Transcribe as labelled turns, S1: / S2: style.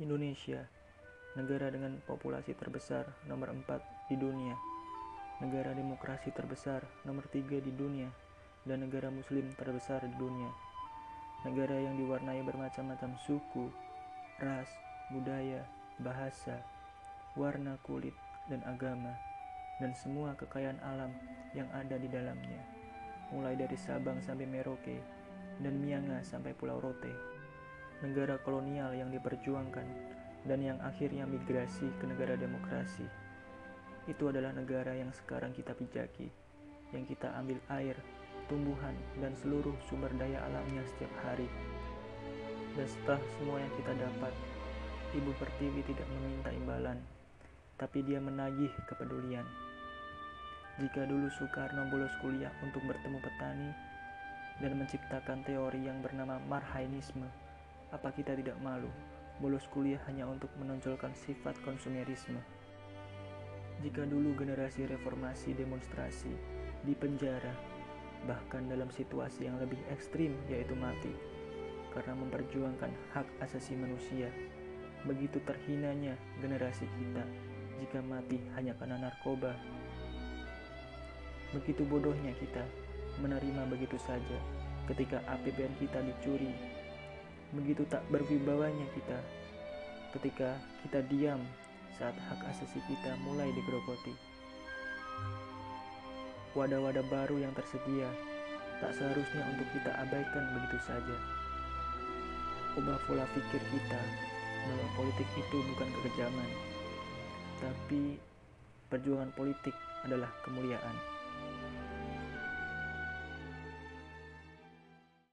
S1: Indonesia, negara dengan populasi terbesar nomor 4 di dunia, negara demokrasi terbesar nomor 3 di dunia, dan negara muslim terbesar di dunia. Negara yang diwarnai bermacam-macam suku, ras, budaya, bahasa, warna kulit, dan agama, dan semua kekayaan alam yang ada di dalamnya, mulai dari Sabang sampai Merauke, dan Mianga sampai Pulau Rote negara kolonial yang diperjuangkan dan yang akhirnya migrasi ke negara demokrasi. Itu adalah negara yang sekarang kita pijaki, yang kita ambil air, tumbuhan, dan seluruh sumber daya alamnya setiap hari. Dan setelah semua yang kita dapat, Ibu Pertiwi tidak meminta imbalan, tapi dia menagih kepedulian. Jika dulu Soekarno bolos kuliah untuk bertemu petani dan menciptakan teori yang bernama Marhainisme, apa kita tidak malu bolos kuliah hanya untuk menonjolkan sifat konsumerisme? Jika dulu generasi reformasi demonstrasi, di penjara, bahkan dalam situasi yang lebih ekstrim yaitu mati, karena memperjuangkan hak asasi manusia, begitu terhinanya generasi kita jika mati hanya karena narkoba. Begitu bodohnya kita menerima begitu saja ketika APBN kita dicuri begitu tak berwibawanya kita ketika kita diam saat hak asasi kita mulai digerogoti. Wadah-wadah baru yang tersedia tak seharusnya untuk kita abaikan begitu saja. Ubah pola pikir kita bahwa politik itu bukan kekejaman, tapi perjuangan politik adalah kemuliaan.